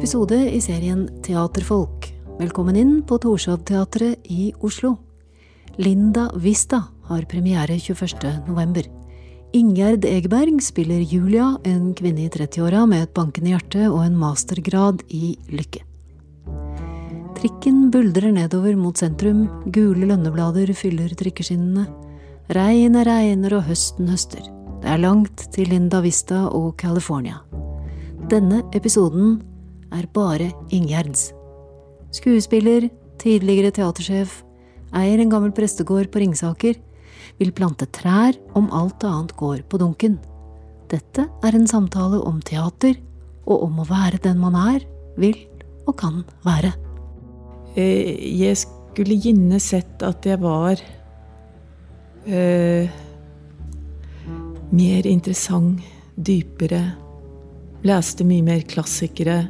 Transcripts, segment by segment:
episode i serien Teaterfolk. Velkommen inn på Torshov-teatret i Oslo. Linda Vista har premiere 21.11. Ingjerd Egeberg spiller Julia, en kvinne i 30-åra med et bankende hjerte og en mastergrad i lykke. Trikken buldrer nedover mot sentrum, gule lønneblader fyller trikkeskinnene. Regnet regner og høsten høster. Det er langt til Linda Vista og California. Denne episoden er bare Ingjerd's. Skuespiller, tidligere teatersjef, eier en gammel prestegård på Ringsaker, vil plante trær om alt annet går på dunken. Dette er en samtale om teater, og om å være den man er, vil og kan være. Eh, Jeg skulle gjerne sett at jeg var eh, mer interessant, dypere. Leste mye mer klassikere.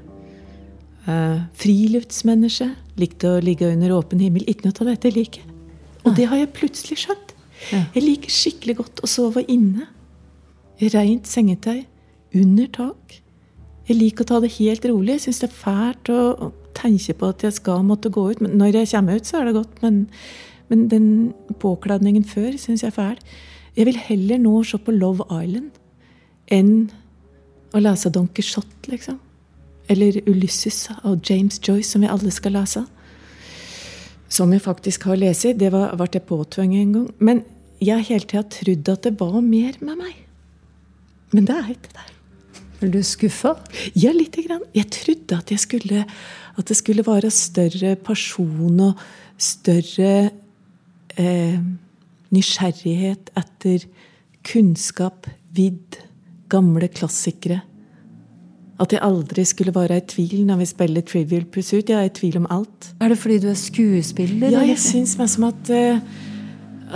Eh, friluftsmenneske. Likte å ligge under åpen himmel. Ikke noe av dette liker jeg. Og det har jeg plutselig skjønt. Ja. Jeg liker skikkelig godt å sove inne. I Rent sengetøy. Under tak. Jeg liker å ta det helt rolig. Jeg syns det er fælt å å tenke på at jeg skal måtte gå ut. Men når jeg kommer ut, så er det godt. Men, men den påkledningen før syns jeg er fæl. Jeg vil heller nå se på Love Island enn å lese Don Quijote, liksom. Eller Ulysses av James Joyce, som vi alle skal lese. Som jeg faktisk har lest. Det var, ble jeg påtvunget en gang. Men jeg hele tida trodd at det var mer med meg. Men det er ikke det. Er du skuffa? Ja, lite grann. Jeg trodde at, jeg skulle, at det skulle være større person og større eh, nysgjerrighet etter kunnskap, vidd, gamle klassikere. At jeg aldri skulle være i tvil når vi spiller Trivial Pursuit. Jeg er i tvil om alt. Er det fordi du er skuespiller? Ja, jeg syns meg som at, eh,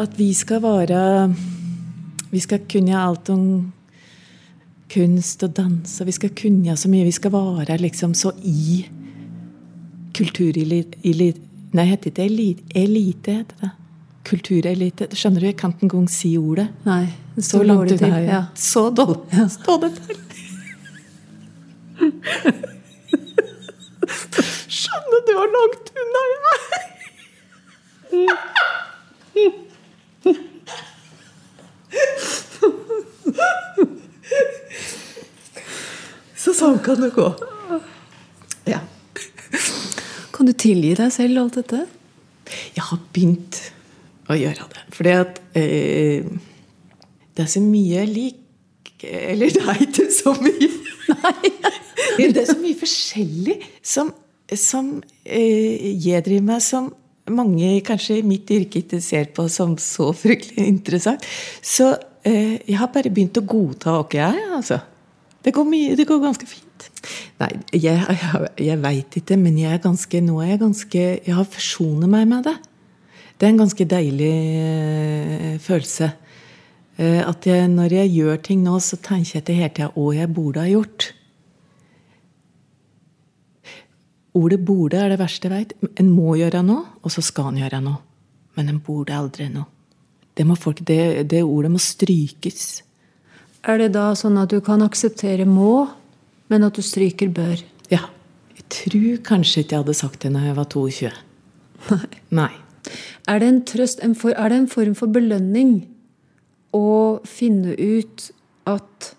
at vi skal være Vi skal kunne alt om kunst og dans, og vi skal kunne så mye. Vi skal være liksom så i kulturelite Nei, heter det elite? Elite heter det. Kulturelite. Skjønner du, jeg kan ikke engang si ordet. Nei, det Så står langt unna. Ja. Så dårlig står det til. Skjønner du hvor langt unna jeg er? Så sånn kan det gå. Ja. Kan du tilgi deg selv alt dette? Jeg har begynt å gjøre det. Fordi at eh, det er så mye jeg liker Eller det er ikke så mye. Nei. det er så mye forskjellig som, som eh, jeg driver med, som mange kanskje i mitt yrke ikke ser på som så fryktelig interessant. Så eh, jeg har bare begynt å godta hvem jeg er. altså. Det går, mye, det går ganske fint. Nei, jeg, jeg, jeg veit ikke, men jeg er ganske, nå er jeg ganske Jeg har forsonet meg med det. Det er en ganske deilig eh, følelse. Eh, at jeg, når jeg gjør ting nå, så tenker jeg til hele tida hva jeg burde ha gjort. Ordet 'borde' er det verste jeg veit. En må gjøre noe, og så skal en gjøre noe. Men en burde aldri noe. Det, må folk, det, det ordet må strykes. Er det da sånn at du kan akseptere må, men at du stryker bør? Ja. Jeg tror kanskje ikke jeg hadde sagt det når jeg var 22. Nei. Nei. Er det en trøst, en for, er det en form for belønning å finne ut at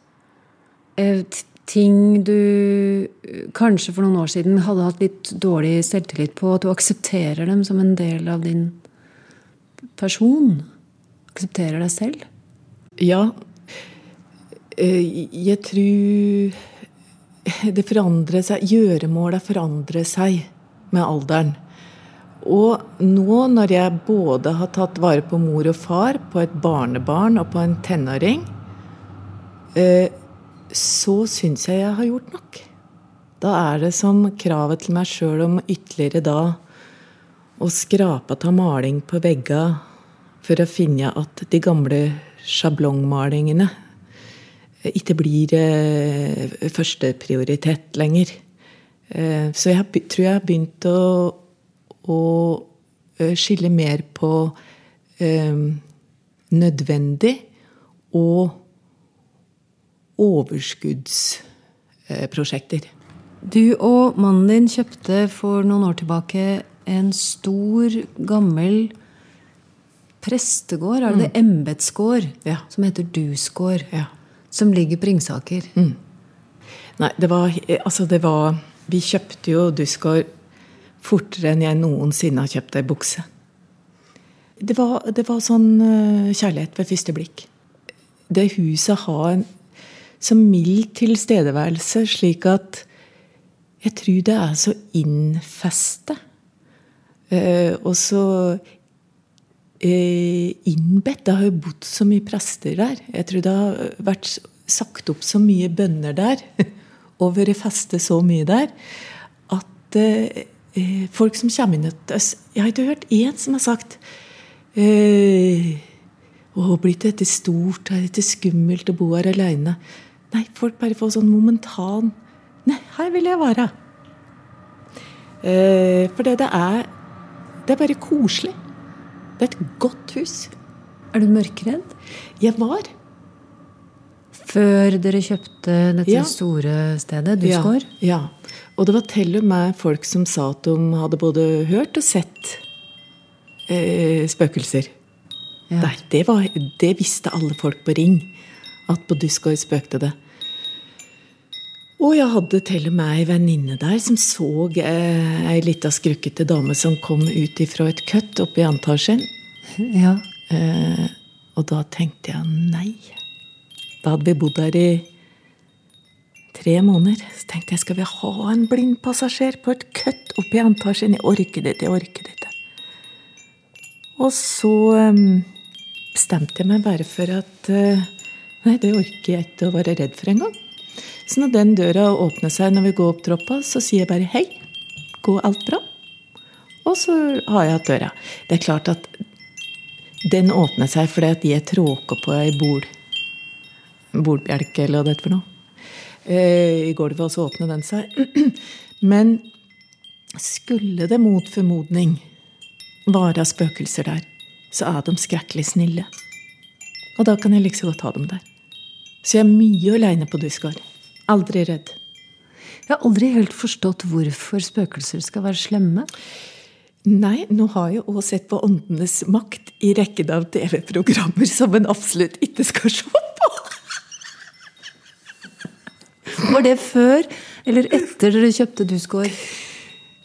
eh, ting du eh, kanskje for noen år siden hadde hatt litt dårlig selvtillit på, at du aksepterer dem som en del av din person? Aksepterer deg selv? Ja. Eh, Jeg tror det forandrer seg Gjøremåla forandrer seg med alderen. Og nå når jeg både har tatt vare på mor og far, på et barnebarn og på en tenåring, eh, så syns jeg jeg har gjort nok. Da er det som kravet til meg sjøl om ytterligere da å skrape av maling på vegga for å finne at de gamle sjablongmalingene ikke blir eh, førsteprioritet lenger. Eh, så jeg tror jeg har begynt å, å eh, skille mer på eh, nødvendig og overskuddsprosjekter. Du og mannen din kjøpte for noen år tilbake en stor, gammel prestegård, er det det? Embetsgård, Ja. som heter Dusgård. Ja. Som ligger på Ringsaker. Nei, det var Altså, det var Vi kjøpte jo Dusgård fortere enn jeg noensinne har kjøpt ei bukse. Det var, det var sånn eh, kjærlighet ved første blikk. Det huset har en så mild tilstedeværelse, slik at jeg tror det er så innfeste. Eh, og så eh, innbedt. Det har jo bodd så mye prester der. Jeg tror det har vært sagt opp så mye bønner der. Og vært festet så mye der. At eh, folk som kommer inn Jeg har ikke hørt én som har sagt eh, Å, blitt dette stort, er dette skummelt å bo her alene? Nei, folk bare får sånn momentan Nei, her vil jeg være. Eh, for det det er Det er bare koselig. Det er et godt hus. Er du mørkredd? Jeg var. Før dere kjøpte dette Ja. store stedet, Dusgård? Ja, ja. Og det var til og med folk som sa at de hadde både hørt og sett eh, spøkelser. Ja. Der, det, var, det visste alle folk på Ring. At på Duskoi spøkte det. Og jeg hadde til og med ei venninne der som så eh, ei lita skrukkete dame som kom ut ifra et kutt oppe i antasjen. ja. Eh, og da tenkte jeg nei. Da hadde vi bodd der i tre måneder. Så tenkte jeg skal vi ha en blind passasjer på et kutt oppe i antasjen? Jeg orker det ikke, jeg orker det ikke. Og så eh, bestemte jeg meg bare for at eh, nei, det orker jeg ikke å være redd for engang. Så når den døra åpner seg når vi går opp trappa, så sier jeg bare hei. Går alt bra? Og så har jeg hatt døra. Det er klart at den åpner seg fordi at jeg tråkker på ei bol, bolbjelke, eller hva det er for noe. Eh, I gulvet, og så åpner den seg. Men skulle det mot formodning være spøkelser der, så er de skrekkelig snille. Og da kan jeg like så godt ha dem der. Så jeg er mye aleine på Duskar. Aldri redd. Jeg har aldri helt forstått hvorfor spøkelser skal være slemme. Nei, nå har jeg òg sett på Åndenes makt i rekken av TV-programmer som en absolutt ikke skal se på. Var det før eller etter dere kjøpte Dusgård?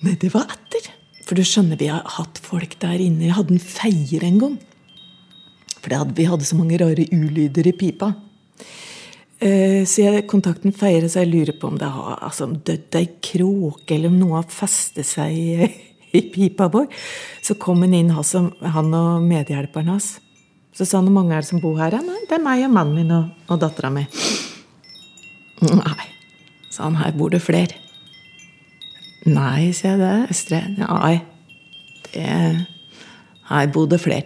Nei, det var etter. For du skjønner, vi har hatt folk der inne. Vi hadde en feier en gang. For hadde, vi hadde så mange rare ulyder i pipa. Eh, så jeg kontakten feier, så jeg lurer på om det har altså, dødd ei kråke, eller om noe har festet seg i, i pipa vår. Så kom han inn, han, og medhjelperen hans. Så sa han hvor mange er det som bor her? Nei, det er meg og mannen min og, og dattera mi. Nei, sa han, her bor det flere. Nei, sier jeg det. Østre. Nei, det Her det flere.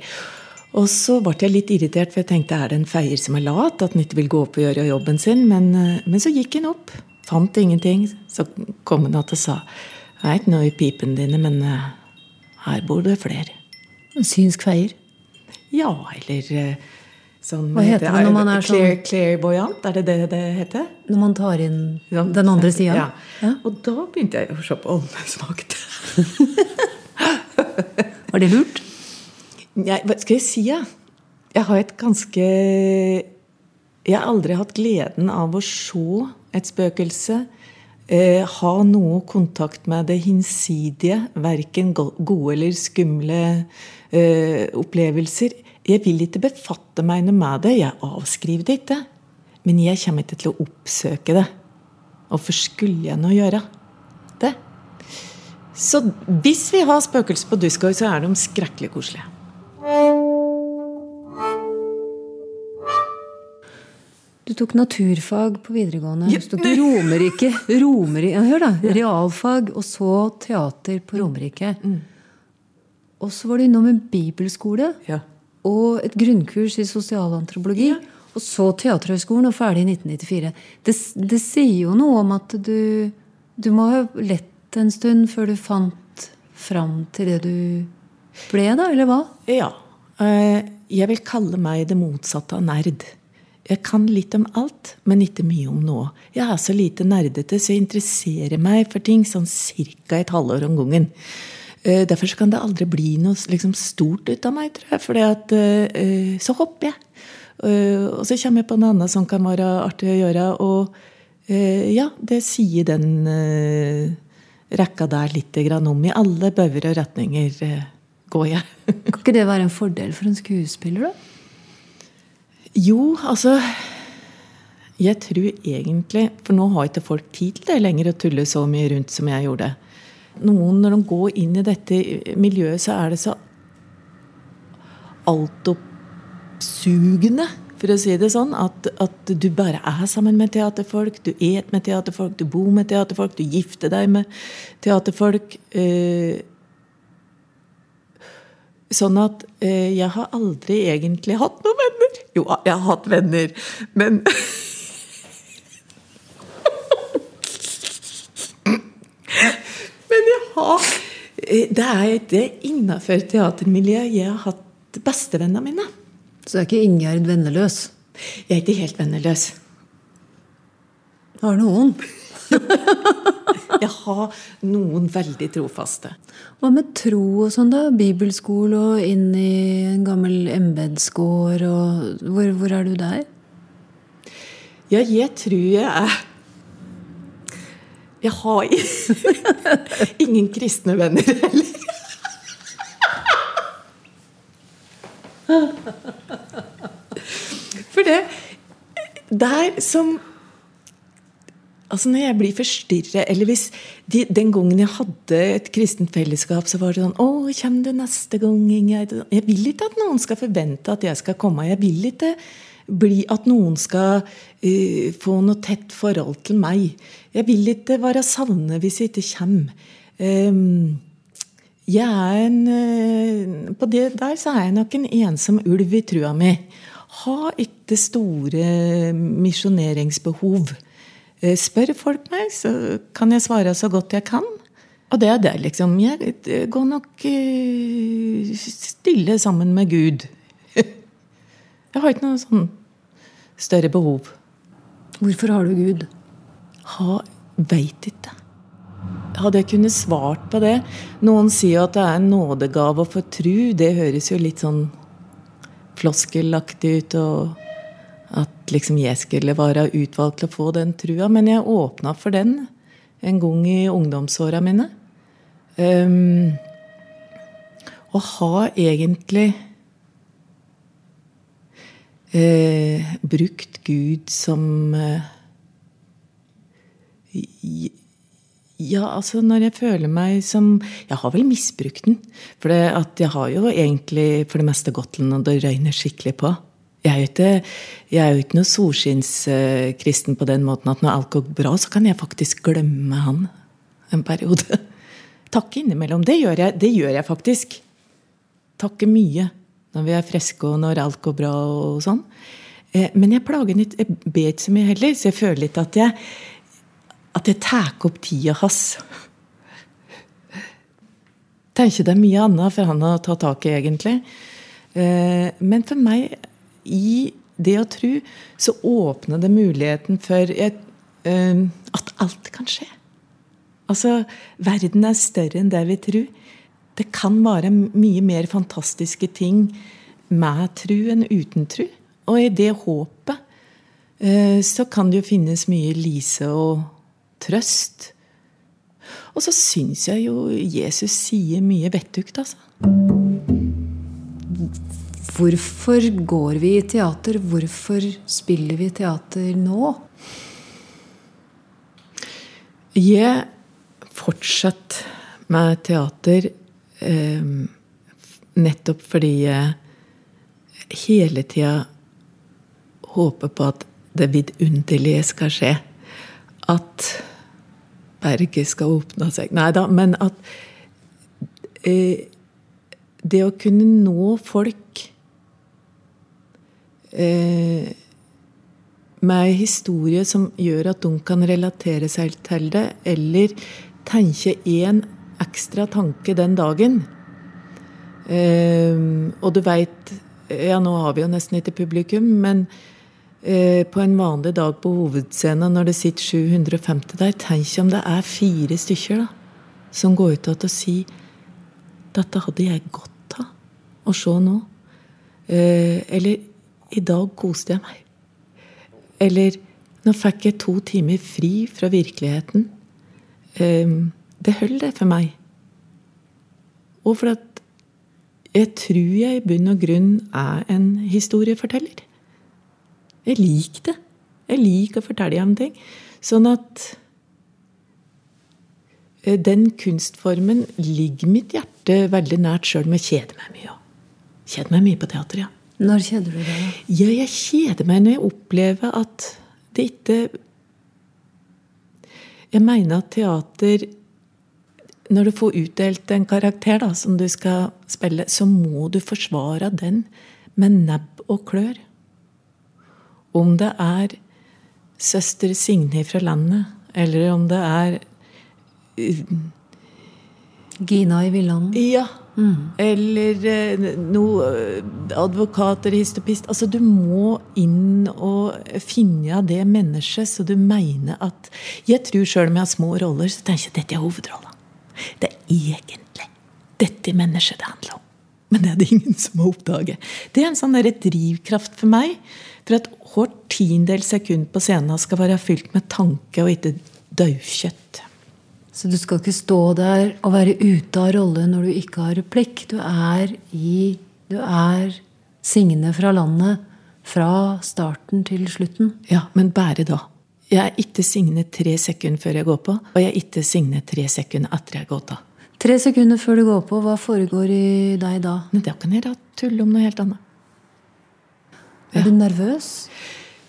Og så ble jeg litt irritert, for jeg tenkte er det en feier som er lat? At han ikke vil gå opp og gjøre jobben sin? Men, eh, men så gikk han opp. Fant ingenting. Så kom han att og sa Jeg er ikke noe i pipene dine, men eh, her bor det flere. En synsk feier. Ja, eller eh, sånn Hva heter det når man er sånn- Clair, Clairvoyant, er det det det heter? Når man tar inn den andre sida. Ja. Ja. Og da begynte jeg å se på Åndenes makt. Var det lurt? Nei, hva skal jeg si, ja? Jeg har et ganske Jeg har aldri hatt gleden av å se et spøkelse. Eh, ha noe kontakt med det hinsidige. Verken gode eller skumle eh, opplevelser. Jeg vil ikke befatte meg noe med det. Jeg avskriver det ikke. Men jeg kommer ikke til å oppsøke det. Hvorfor skulle jeg nå gjøre det? Så hvis vi har spøkelser på Dusgård, så er de skrekkelig koselige. Du tok naturfag på videregående. Ja. du Romerike. Romerike. Hør, da. Realfag, og så teater på Romerike. Og så var du innom en bibelskole Ja. Og et grunnkurs i sosialantropologi. Og så Teaterhøgskolen, og ferdig i 1994. Det, det sier jo noe om at du Du må ha lett en stund før du fant fram til det du ble, da? Eller hva? Ja. eh, Jeg vil kalle meg det motsatte av nerd. Jeg kan litt om alt, men ikke mye om noe. Jeg er så lite nerdete, så jeg interesserer meg for ting sånn ca. et halvår om gangen. Eh, derfor kan det aldri bli noe liksom, stort ut av meg, tror jeg. For uh, så hopper jeg. Uh, og så kommer jeg på noe annet som kan være artig å gjøre. Og uh, ja, det sier den rekka der litt om. I alle bauger og retninger går jeg. kan ikke det være en fordel for en skuespiller, da? Jo, altså Jeg tror egentlig For nå har ikke folk tid til det lenger å tulle så mye rundt som jeg gjorde. Noen, når de går inn i dette miljøet, så er det så altoppsugende, for å si det sånn, at, at, du bare er sammen med teaterfolk. Du et med teaterfolk, du bor med teaterfolk, du gifter deg med teaterfolk. Eh, sånn at eh, jeg har aldri egentlig hatt noen venner. Jo, jeg har hatt venner, men Har eh, Det er ikke innafor teatermiljøet jeg har hatt bestevennene mine. Så det er ikke Ingjerd venneløs? Jeg er ikke helt venneløs. Har noen? jeg har noen veldig trofaste. Hva med tro og sånn, da? Bibelskole og inn i en gammel embetsgård og hvor, hvor, er du der? Ja, jeg tror jeg er Jeg har ingen kristne venner heller. For det Der som Altså Når jeg blir forstyrra, eller hvis de, den gangen jeg hadde et kristent fellesskap, så var det sånn 'Å, kommer du neste gang?' Jeg, jeg vil ikke at noen skal forvente at jeg skal komme. Jeg vil ikke bli at noen skal uh, få noe tett forhold til meg. Jeg vil ikke være savnet hvis jeg ikke kommer. Um, jeg er en, uh, på det der så er jeg nok en ensom ulv i trua mi. Har ikke store misjoneringsbehov. Uh, spør folk meg, så kan jeg svare så godt jeg kan. Og det er det, liksom. Jeg går nok stille sammen med Gud. Jeg har ikke noe sånn større behov. Hvorfor har du Gud? Ha, Veit ikke. Hadde jeg kunnet svart på det Noen sier at det er en nådegave å få tru. Det høres jo litt sånn floskelaktig ut. og at liksom jeg skulle være utvalgt til å få den trua. Men jeg åpna for den en gang i ungdomsåra mine. Um, og har egentlig uh, brukt Gud som eh, ja, altså når jeg føler meg som Jeg har vel misbrukt den. For jeg har jo egentlig for det meste gått til når det røyner skikkelig på. Jeg er jo ikke, ikke noe solskinnskristen på den måten at når alt går bra, så kan jeg faktisk glemme han en periode. Takke innimellom. Det gjør jeg, det gjør jeg faktisk. Takke mye når vi er friske og når alt går bra og sånn. Eh, men jeg plager litt, jeg ber ikke så mye heller, så jeg føler litt at jeg at jeg tar opp tida hans. Tenker det er mye annet for han å ta tak i, egentlig. Eh, men for meg i det å tro, så åpner det muligheten for et, uh, at alt kan skje. Altså, verden er større enn det vi tror. Det kan være mye mer fantastiske ting med tru enn uten tru. Og i det håpet uh, så kan det jo finnes mye lise og trøst. Og så syns jeg jo Jesus sier mye vettugt, altså. Hvorfor går vi i teater? Hvorfor spiller vi teater nå? Jeg fortsatt med teater eh, nettopp fordi jeg hele tida håper på at det vidunderlige skal skje. At berget skal åpne seg Nei da, men at eh, det å kunne nå folk eh, med en historie som gjør at de kan relatere seg til det, eller tenke én ekstra tanke den dagen. Eh, og du veit Ja, nå har vi jo nesten ikke publikum, men eh, på en vanlig dag på hovedscenen når det sitter 750 der, tenk om det er fire stykker da, som går ut og sier dette hadde jeg godt av å se nå. Eh, eller i dag koste jeg meg. Eller nå fikk jeg to timer fri fra virkeligheten. Eh, det holder, det for meg. Og for at jeg tror jeg i bunn og grunn er en historieforteller. Jeg liker det. Jeg liker å fortelle om ting. Sånn at eh, den kunstformen ligger mitt hjerte veldig nært sjøl, om jeg kjeder meg mye. Kjeder meg mye på teater, ja. Når kjeder du deg? da? Ja, jeg kjeder meg når jeg opplever at det ikke Jeg mener at teater Når du får utdelt en karakter da, som du skal spille, så må du forsvare den med nebb og klør. Om det er søster Signe fra landet, eller om det er Gina i Villanden? Ja. Eller eh, noe eh, advokater, histopist. Altså, du må inn og finne av det mennesket så du mener at Jeg tror sjøl om jeg har små roller, så tenker jeg at dette er hovedrolla. Det er egentlig dette mennesket det handler om. Men det er det ingen som har oppdaget. Det er en sånn der drivkraft for meg. For at hvert tiendedel sekund på scenen skal være fylt med tanke og ikke daukjøtt. Så du skal ikke stå der og være ute av rolle når du ikke har replikk. Du er i Du er Signe fra landet fra starten til slutten. Ja, men bare da. Jeg er ikke Signe tre sekunder før jeg går på, og jeg er ikke Signe tre sekunder etter jeg gått av. Tre sekunder før du går på, hva foregår i deg da? Men da kan jeg da tulle om noe helt annet. Er du nervøs?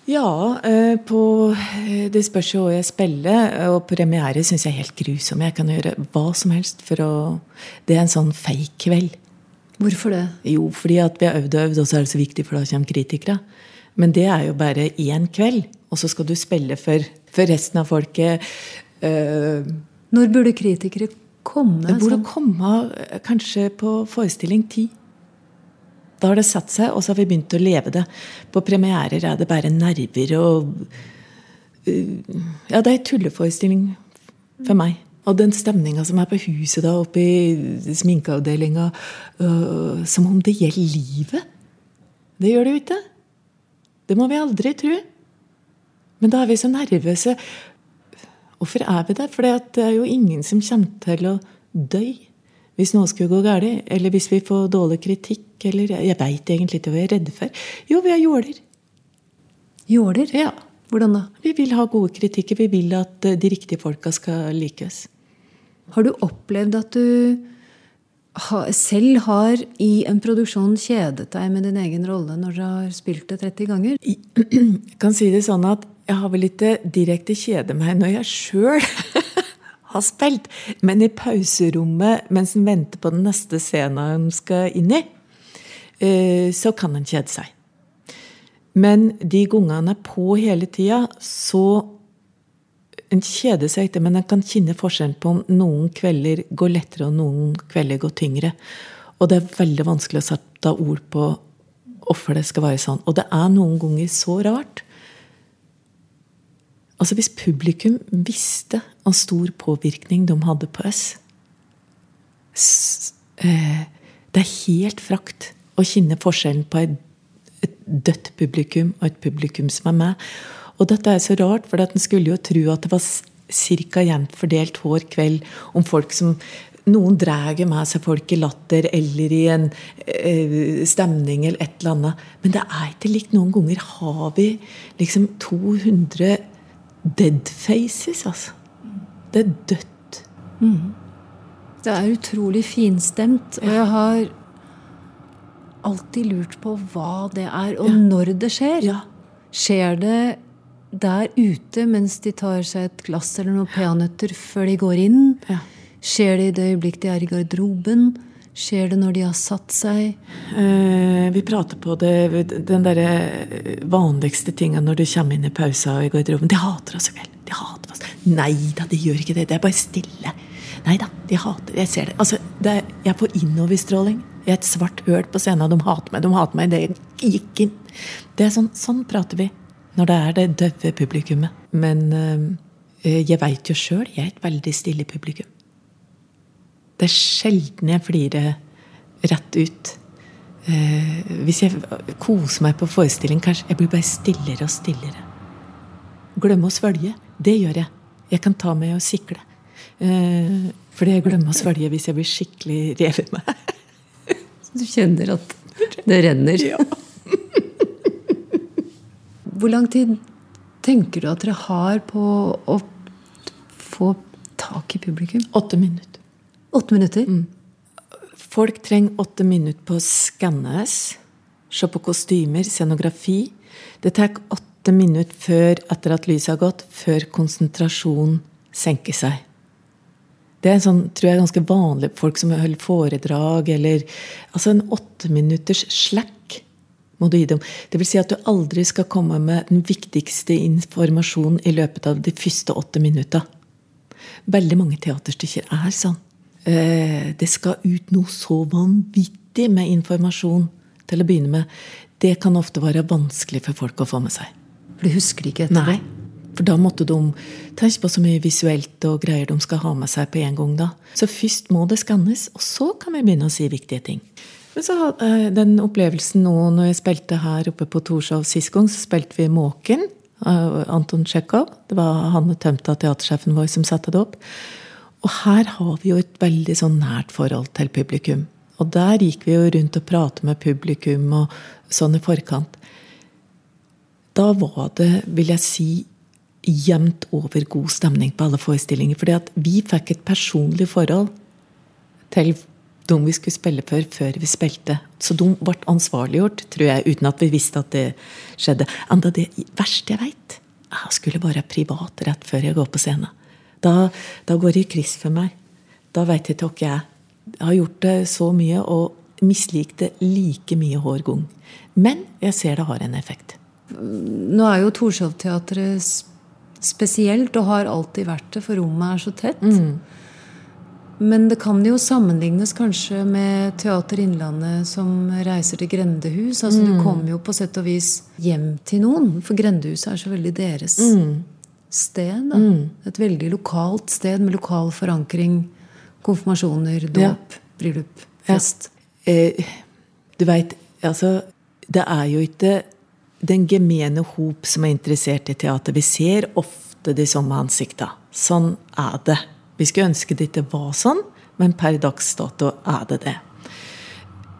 Ja, eh, på, eh, det spørs jo hva jeg spiller. Og premiere syns jeg er helt grusom. Jeg kan gjøre hva som helst for å Det er en sånn fake kveld. Hvorfor det? Jo, fordi at vi har øvd og øvd, og så er det så viktig, for da kommer kritikere. Men det er jo bare én kveld, og så skal du spille for, for resten av folket. Uh, Når burde kritikere komme? det burde sånn? komme eh, kanskje på forestilling ti. Da har det satt seg, og så har vi begynt å leve det. På premierer er det bare nerver og uh, Ja, det er en tulleforestilling for meg. Og den stemninga som er på huset da, oppe i sminkeavdelinga, uh, som om det gjelder livet. Det gjør det jo ikke. Det må vi aldri tro. Men da er vi så nervøse. Hvorfor er vi det? For det er jo ingen som kommer til å dø hvis noe skulle gå galt. Eller hvis vi får dårlig kritikk. Eller jeg veit egentlig ikke hva jeg er redde for. Jo, vi er jåler. Jåler? Ja. Hvordan da? Vi vil ha gode kritikker. Vi vil at de riktige folka skal likes. Har du opplevd at du selv har i en produksjon kjedet deg med din egen rolle når du har spilt det 30 ganger? Jeg kan si det sånn at jeg har vel ikke direkte kjede meg når jeg sjøl har spilt, men i pauserommet mens en venter på den neste scenen en skal inn i, eh, så kan en kjede seg. Men de gangene en er på hele tida, så En kjeder seg ikke, men en kan kjenne forskjellen på om noen kvelder går lettere, og noen kvelder går tyngre. Og det er veldig vanskelig å sette ord på hvorfor det skal være sånn. Og det er noen ganger så rart. Altså Hvis publikum visste hvor stor påvirkning de hadde på oss eh, Det er helt frakt å kjenne forskjellen på et dødt publikum og et publikum som er med. Og dette er så rart, for en skulle jo tro at det var ca. jevnt fordelt hver kveld om folk som noen drar med seg folk i latter eller i en eh, stemning eller et eller annet. Men det er ikke likt. Noen ganger har vi liksom 200 dead faces, altså. Det er dødt. Det er utrolig finstemt, og jeg har alltid lurt på hva det er, og når det skjer. Ja. Skjer det der ute mens de tar seg et glass eller noen peanøtter før de går inn? Ja. Skjer det i det øyeblikk de er i garderoben? Skjer det når de har satt seg? Eh, vi prater på det, den derre vanligste tinga når du kommer inn i pausa i garderoben. De hater oss i kveld. De hater oss. Nei da, de gjør ikke det. Det er bare stille. Nei da, de hater Jeg ser det. Altså, det er, jeg får innoverstråling. Jeg er et svart høl på scenen. De hater meg. De hater meg. Det gikk inn. Det er sånn, sånn prater vi. Når det er det døve publikummet. Men øh, jeg veit jo sjøl, jeg er et veldig stille publikum. Det er sjelden jeg flirer rett ut. Uh, hvis jeg koser meg på forestilling, kanskje jeg blir bare stillere og stillere. Glemme å svelge. Det gjør jeg. Jeg kan ta meg og sikle. Uh, fordi jeg glemmer å svelge hvis jeg blir skikkelig revet med. Så du kjenner at det renner? Ja. Hvor lang tid tenker du at dere har på å få tak i publikum? Åtte minutter. Åtte minutter? Mm. Folk trenger åtte minutter på å skannes, se på kostymer, scenografi. Det tar åtte minutter før, etter at lyset har gått, før konsentrasjonen senker seg. Det er en sånn, tror jeg, ganske vanlig folk som holder foredrag, eller altså en åtteminutters slack må du gi dem. Det vil si at du aldri skal komme med den viktigste informasjonen i løpet av de første åtte minutta. Veldig mange teaterstykker er sånn. Eh, det skal ut noe så vanvittig med informasjon til å begynne med. Det kan ofte være vanskelig for folk å få med seg. For de husker ikke etterpå? Nei. For da måtte de tenke på så mye visuelt og greier de skal ha med seg på en gang. da. Så først må det skannes, og så kan vi begynne å si viktige ting. Men så hadde jeg den opplevelsen nå når jeg spilte her oppe på Torshov sist gang, så spilte vi Måken Anton Tsjekhov. Det var Hanne Tømta, teatersjefen vår, som satte det opp. Og her har vi jo et veldig sånn nært forhold til publikum. Og der gikk vi jo rundt og pratet med publikum og sånn i forkant. Da var det, vil jeg si, jevnt over god stemning på alle forestillinger. Fordi vi fikk et personlig forhold til de vi skulle spille for, før vi spilte. Så de ble ansvarliggjort, tror jeg, uten at vi visste at det skjedde. Enda det verste jeg veit, jeg skulle bare privat rett før jeg går på scenen. Da, da går det i kryss for meg. Da veit jeg ikke hva jeg Jeg har gjort det så mye og mislikt det like mye hver gang. Men jeg ser det har en effekt. Nå er jo Torshov-teatret spesielt, og har alltid vært det, for rommet er så tett. Mm. Men det kan jo sammenlignes kanskje med Teater Innlandet som reiser til grendehus. Altså mm. Du kommer jo på sett og vis hjem til noen, for grendehuset er så veldig deres. Mm sted. Da. Mm. Et veldig lokalt sted med lokal forankring. Konfirmasjoner, dåp, ja. bryllup, fest. Ja. Eh, du veit, altså Det er jo ikke den gemene hop som er interessert i teater. Vi ser ofte de samme ansikta. Sånn er det. Vi skulle ønske det ikke var sånn, men per dags dato er det det.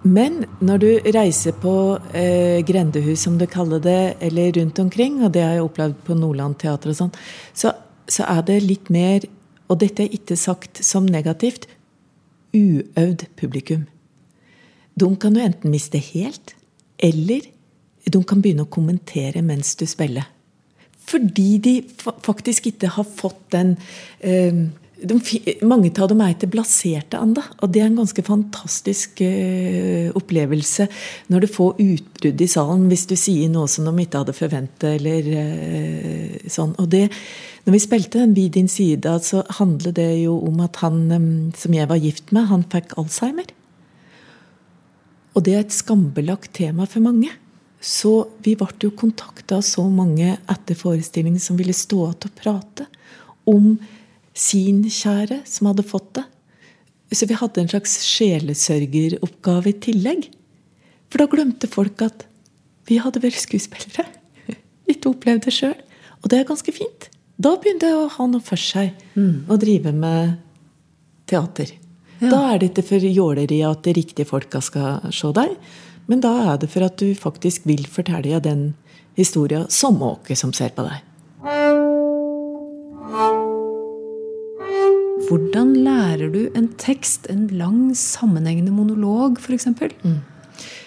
Men når du reiser på eh, grendehus, som du kaller det, eller rundt omkring, og det har jeg opplevd på Nordland teater og sånn, så, så, er det litt mer Og dette er ikke sagt som negativt uøvd publikum. De kan du enten miste helt, eller de kan begynne å kommentere mens du spiller. Fordi de faktisk ikke har fått den eh, de, mange av dem er ikke blaserte ennå. Og det er en ganske fantastisk uh, opplevelse når du får utbrudd i salen hvis du sier noe som de ikke hadde forventet. eller uh, sånn. Og det, når vi spilte den Vid din side, så handler det jo om at han um, som jeg var gift med, han fikk Alzheimer. Og det er et skambelagt tema for mange. Så vi ble jo kontakta av så mange etter forestillingen som ville stå igjen og prate om sin kjære som hadde fått det. Så vi hadde en slags sjelesørgeroppgave i tillegg. For da glemte folk at vi hadde vært skuespillere. Ikke opplevd det sjøl. Og det er ganske fint. Da begynte jeg å ha noe for seg mm. å drive med teater. Ja. Da er det ikke for jåleri at de riktige folka skal se deg, men da er det for at du faktisk vil fortelle den historia som åke som ser på deg. Hvordan lærer du en tekst, en lang, sammenhengende monolog f.eks.? Mm.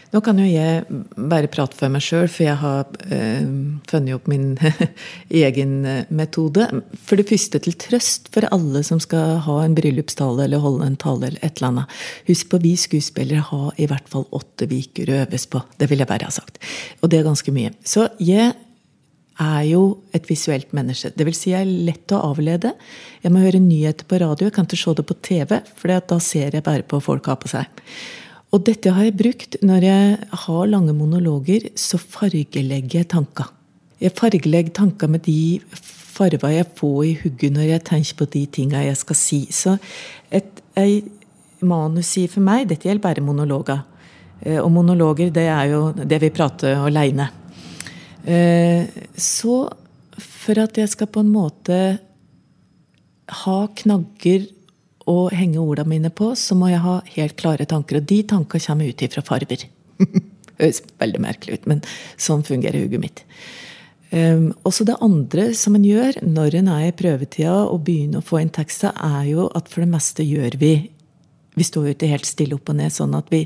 Nå kan jo jeg bare prate for meg sjøl, for jeg har øh, funnet opp min egen eh, metode. For det første til trøst for alle som skal ha en bryllupstale eller holde en tale. eller et eller annet. Husk på, vi skuespillere har i hvert fall åtte uker å øves på. Det vil jeg bare ha sagt. Og det er ganske mye. Så jeg er jo et visuelt menneske. Det vil si jeg er lett å avlede. Jeg må høre nyheter på radio, jeg kan ikke se det på TV, for da ser jeg bare på folk har på seg. Og dette har jeg brukt når jeg har lange monologer, så fargelegger jeg tanker. Jeg fargelegger tanker med de farger jeg får i hugget når jeg tenker på de tinga jeg skal si. Så et et manus sier for meg Dette gjelder bare monologer. Eh, og monologer, det er jo det vi prater aleine. Eh, så for at jeg skal på en måte ha knagger å henge ordene mine på, så må jeg ha helt klare tanker. Og de tankene kommer ut ifra farger. Høres veldig merkelig ut, men sånn fungerer hodet mitt. Um, også det andre som en gjør når en er i prøvetida og begynner å få inn tekster, er jo at for det meste gjør vi Vi står jo ikke helt stille opp og ned, sånn at vi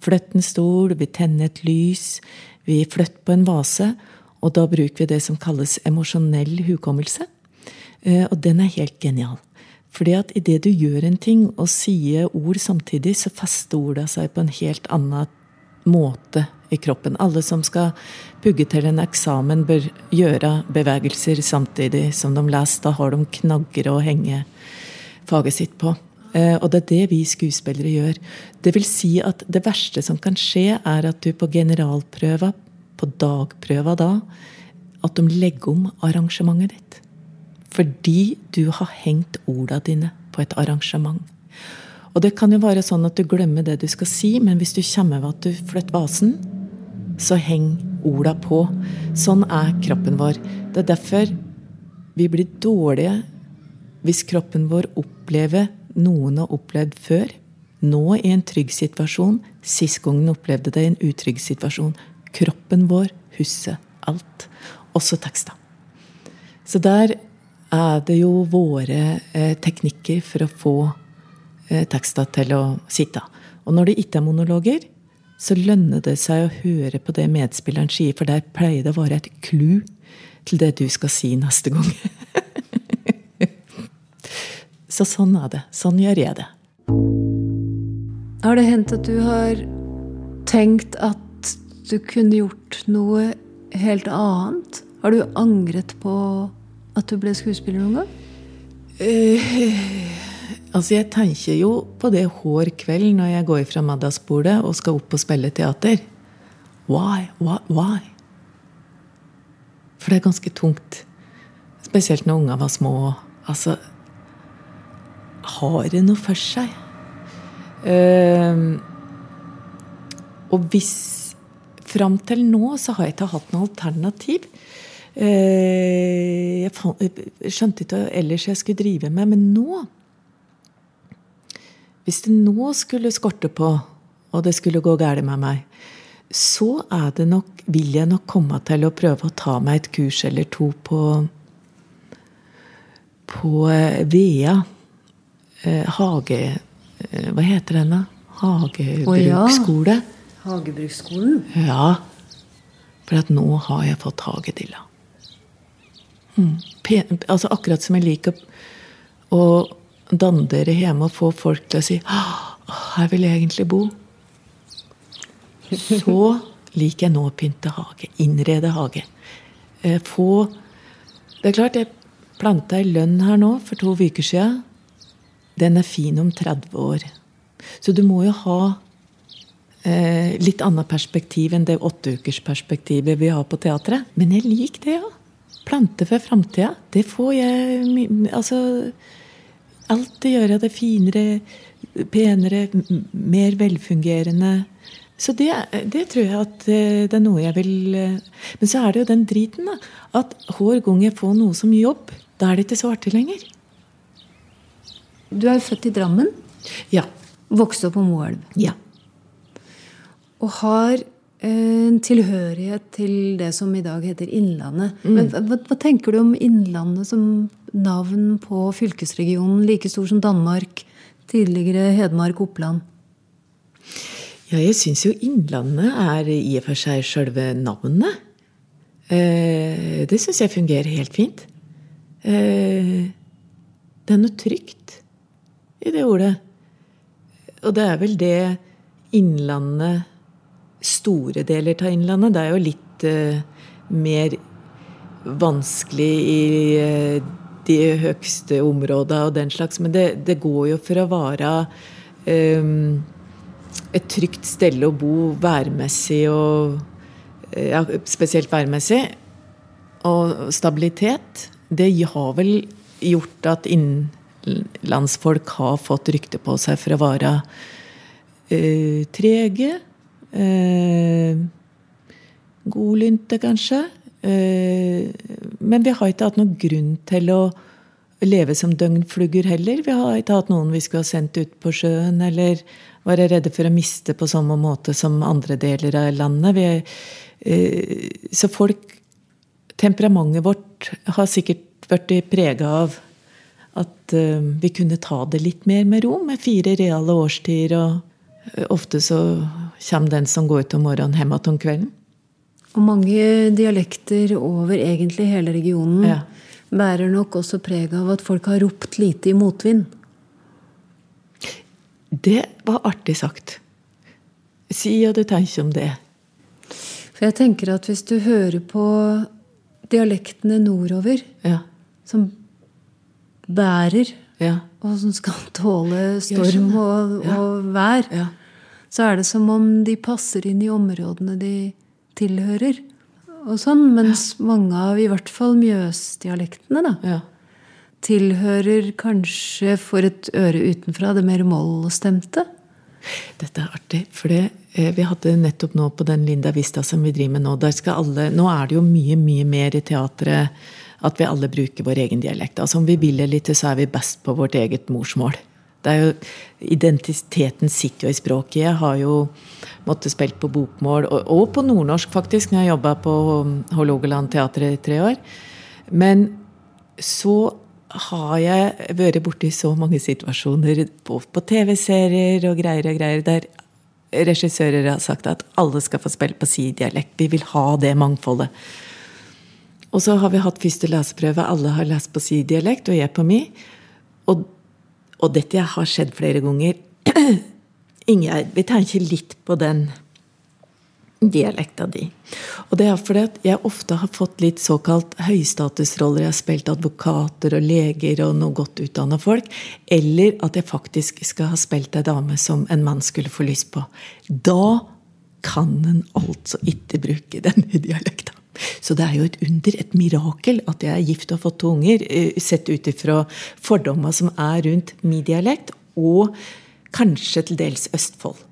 flytter en stol, vi tenner et lys, vi flytter på en vase. Og da bruker vi det som kalles emosjonell hukommelse. Uh, og den er helt genial. Fordi at idet du gjør en ting og sier ord samtidig, så fester orda seg på en helt annen måte i kroppen. Alle som skal pugge til en eksamen, bør gjøre bevegelser samtidig som de leser. Da har de knagger å henge faget sitt på. Eh, og det er det vi skuespillere gjør. Det vil si at det verste som kan skje, er at du på generalprøva, på dagprøva da, at de legger om arrangementet ditt. Fordi du har hengt orda dine på et arrangement. Og det kan jo være sånn at du glemmer det du skal si, men hvis du kommer ved at du flytter vasen, så heng orda på. Sånn er kroppen vår. Det er derfor vi blir dårlige hvis kroppen vår opplever noen har opplevd før. Nå i en trygg situasjon, sist gang den opplevde det i en utrygg situasjon. Kroppen vår husker alt. Også tekster. Så der er det jo våre eh, teknikker for å få eh, tekster til å sitte. Og når det ikke er monologer, så lønner det seg å høre på det medspilleren sier, for der pleier det å være et clou til det du skal si neste gang. så sånn er det. Sånn gjør jeg det. Har det hendt at du har tenkt at du kunne gjort noe helt annet? Har du angret på at du ble skuespiller noen gang? Uh, Altså, jeg tenker jo på det hver kveld når jeg går fra middagsbordet og skal opp og spille teater. Why? Why? Why? For det er ganske tungt. Spesielt når unger var små. Altså Har det noe for seg? Uh, og hvis Fram til nå så har jeg ikke hatt noe alternativ. Uh, jeg, skjønte ikke hva ellers jeg skulle drive med, men nå hvis det nå skulle skorte på, og det skulle gå galt med meg, så er det nok, vil jeg nok komme til å prøve å ta meg et kurs eller to på på eh, Vea eh, hage... Eh, hva heter den, da? Hagebruksskole. Oh, ja. Hagebruksskolen? Ja. For nå har jeg fått hagedilla. Mm. altså akkurat som jeg liker å dandere hjemme og få folk til å si her vil jeg egentlig bo. Så liker jeg nå å pynte hage. Innrede hage. Eh, få Det er klart, jeg planta ei lønn her nå for to uker sia. Den er fin om 30 år. Så du må jo ha eh, litt annet perspektiv enn det åtteukersperspektivet vi har på teatret. Men jeg liker det, ja. Plante for framtida. Det får jeg Altså alltid gjøre det finere, penere, mer velfungerende. Så det, det, tror jeg at eh, det er noe jeg vil eh, Men så er det jo den driten, da. At hver gang jeg får noe som jobb, da er det ikke så artig lenger. Du er jo født i Drammen. Ja. Vokste opp på Moelv. Ja. Og har en tilhørighet til det som i dag heter Innlandet. Mm. Men hva, hva, tenker du om Innlandet som navn på fylkesregionen, like stor som Danmark, tidligere Hedmark, Oppland? Ja, jeg syns jo Innlandet er i og for seg sjølve navnet. Eh, det syns jeg fungerer helt fint. Eh, det er noe trygt i det ordet. Og det er vel det Innlandet store deler av Innlandet. Det er jo litt uh, mer vanskelig i uh, de høgste områdene og den slags. Men det, det går jo for å være um, et trygt sted å bo værmessig og ja, spesielt værmessig. og stabilitet, det har vel gjort at innlandsfolk har fått rykte på seg for å være uh, trege. Eh, godlynte, kanskje. Eh, men vi har ikke hatt noen grunn til å leve som døgnflugger heller. Vi har ikke hatt noen vi skulle ha sendt ut på sjøen, eller være redde for å miste på samme måte som andre deler av landet. Vi, eh, så folk Temperamentet vårt har sikkert blitt prega av at eh, vi kunne ta det litt mer med ro, med fire reale årstider. Og eh, ofte så kommer den som går ut om morgenen, hjem igjen om kvelden. Og mange dialekter over egentlig hele regionen ja. bærer nok også preg av at folk har ropt lite i motvind. Det var artig sagt. Si hva du tenker om det. For jeg tenker at hvis du hører på dialektene nordover, ja. som bærer, ja. og som skal tåle storm og, og vær, så er det som om de passer inn i områdene de tilhører. Og sånn, Mens mange av i hvert fall mjøsdialektene da, tilhører kanskje for et øre utenfra det mer mollstemte. Dette er artig. For det, eh, vi hadde nettopp nå på den Linda Vista som vi driver med nå der skal alle, Nå er det jo mye, mye mer i teatret at vi alle bruker vår egen dialekt. Altså Om vi vil det litt, så er vi best på vårt eget morsmål. Det er jo, Identiteten sitter jo i språket. Jeg har jo måttet spille på bokmål, og, og på nordnorsk, faktisk, når jeg jobba på Hålogaland teater i tre år. Men så har jeg vært borti så mange situasjoner på, på TV-serier og greier og greier der regissører har sagt at alle skal få spille på si dialekt. Vi vil ha det mangfoldet. Og så har vi hatt første leseprøve. Alle har lest på si dialekt, og jeg på mi. Og, og dette har skjedd flere ganger. Ingjerd, vi tenker litt på den dialekta di. Og det er fordi at jeg ofte har fått litt såkalt høystatusroller. Jeg har spilt advokater og leger og noe godt utdanna folk. Eller at jeg faktisk skal ha spilt ei dame som en mann skulle få lyst på. Da kan en altså ikke bruke denne dialekta. Så det er jo et under, et mirakel, at jeg er gift og har fått to unger, eh, sett ut ifra fordommer som er rundt min dialekt, og kanskje til dels Østfold.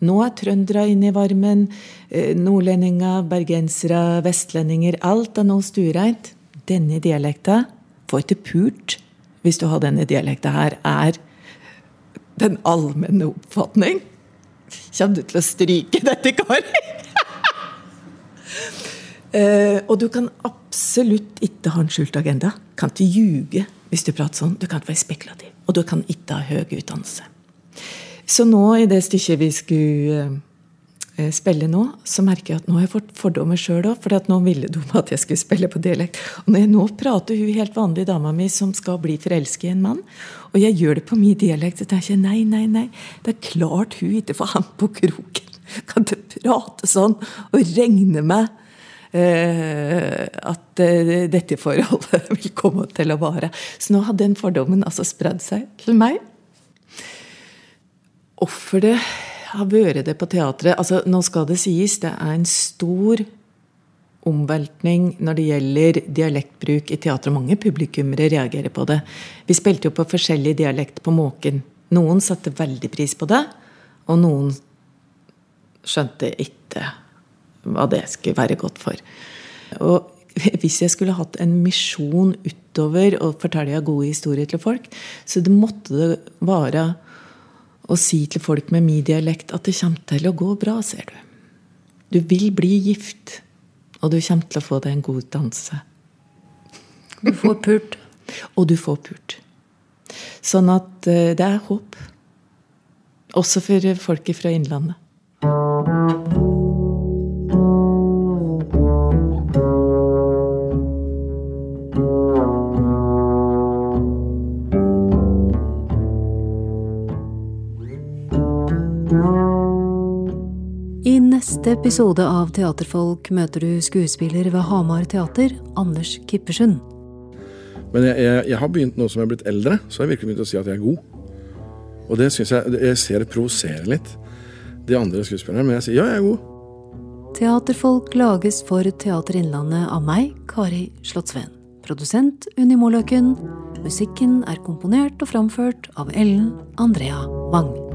Nå er trøndere inne i varmen. Eh, nordlendinger, bergensere, vestlendinger. Alt er nå stuereint. Denne dialekta får til pult hvis du har denne dialekta her, er den allmenne oppfatning. Kommer du til å stryke dette, Kari? Uh, og du kan absolutt ikke ha en skjult agenda. Kan ikke ljuge hvis du prater sånn. Du kan ikke være spekulativ. Og du kan ikke ha høy utdannelse. Så nå i det stykket vi skulle uh, spille nå, så merker jeg at nå har jeg fått fordommer sjøl òg. For nå ville de at jeg skulle spille på dialekt. Og når jeg nå prater hun helt vanlige dama mi som skal bli forelsket i en mann, og jeg gjør det på min dialekt, så tenker jeg nei, nei, nei. Det er klart hun ikke får ham på kroken. Kan ikke prate sånn og regne med at uh, dette forholdet vil komme til å vare. Så nå har den fordommen altså spredd seg til meg hvorfor det har vært det på teatret altså Nå skal det sies, det er en stor omveltning når det gjelder dialektbruk i teatret. Mange publikummere reagerer på det. Vi spilte jo på forskjellig dialekt på Måken. Noen satte veldig pris på det, og noen skjønte ikke hva det skulle være godt for. Og hvis jeg skulle hatt en misjon utover å fortelle gode historier til folk, så det måtte det være å si til folk med min dialekt at det kommer til å gå bra, ser du. Du vil bli gift, og du kommer til å få deg en god danse. Du får pult. og du får pult. Sånn at eh, det er håp. Også for folk fra Innlandet. Neste episode av Teaterfolk møter du skuespiller ved Hamar teater, Anders Kippersund. Men jeg, jeg, jeg, har begynt nå som jeg er blitt eldre, så har jeg virkelig begynt å si at jeg er god. Og det syns jeg Jeg ser det provoserer litt, de andre skuespillerne, men jeg sier ja, jeg er god. Teaterfolk lages for Teater Innlandet av meg, Kari Slottsveen. Produsent Unni Måløken. Musikken er komponert og framført av Ellen Andrea Wang.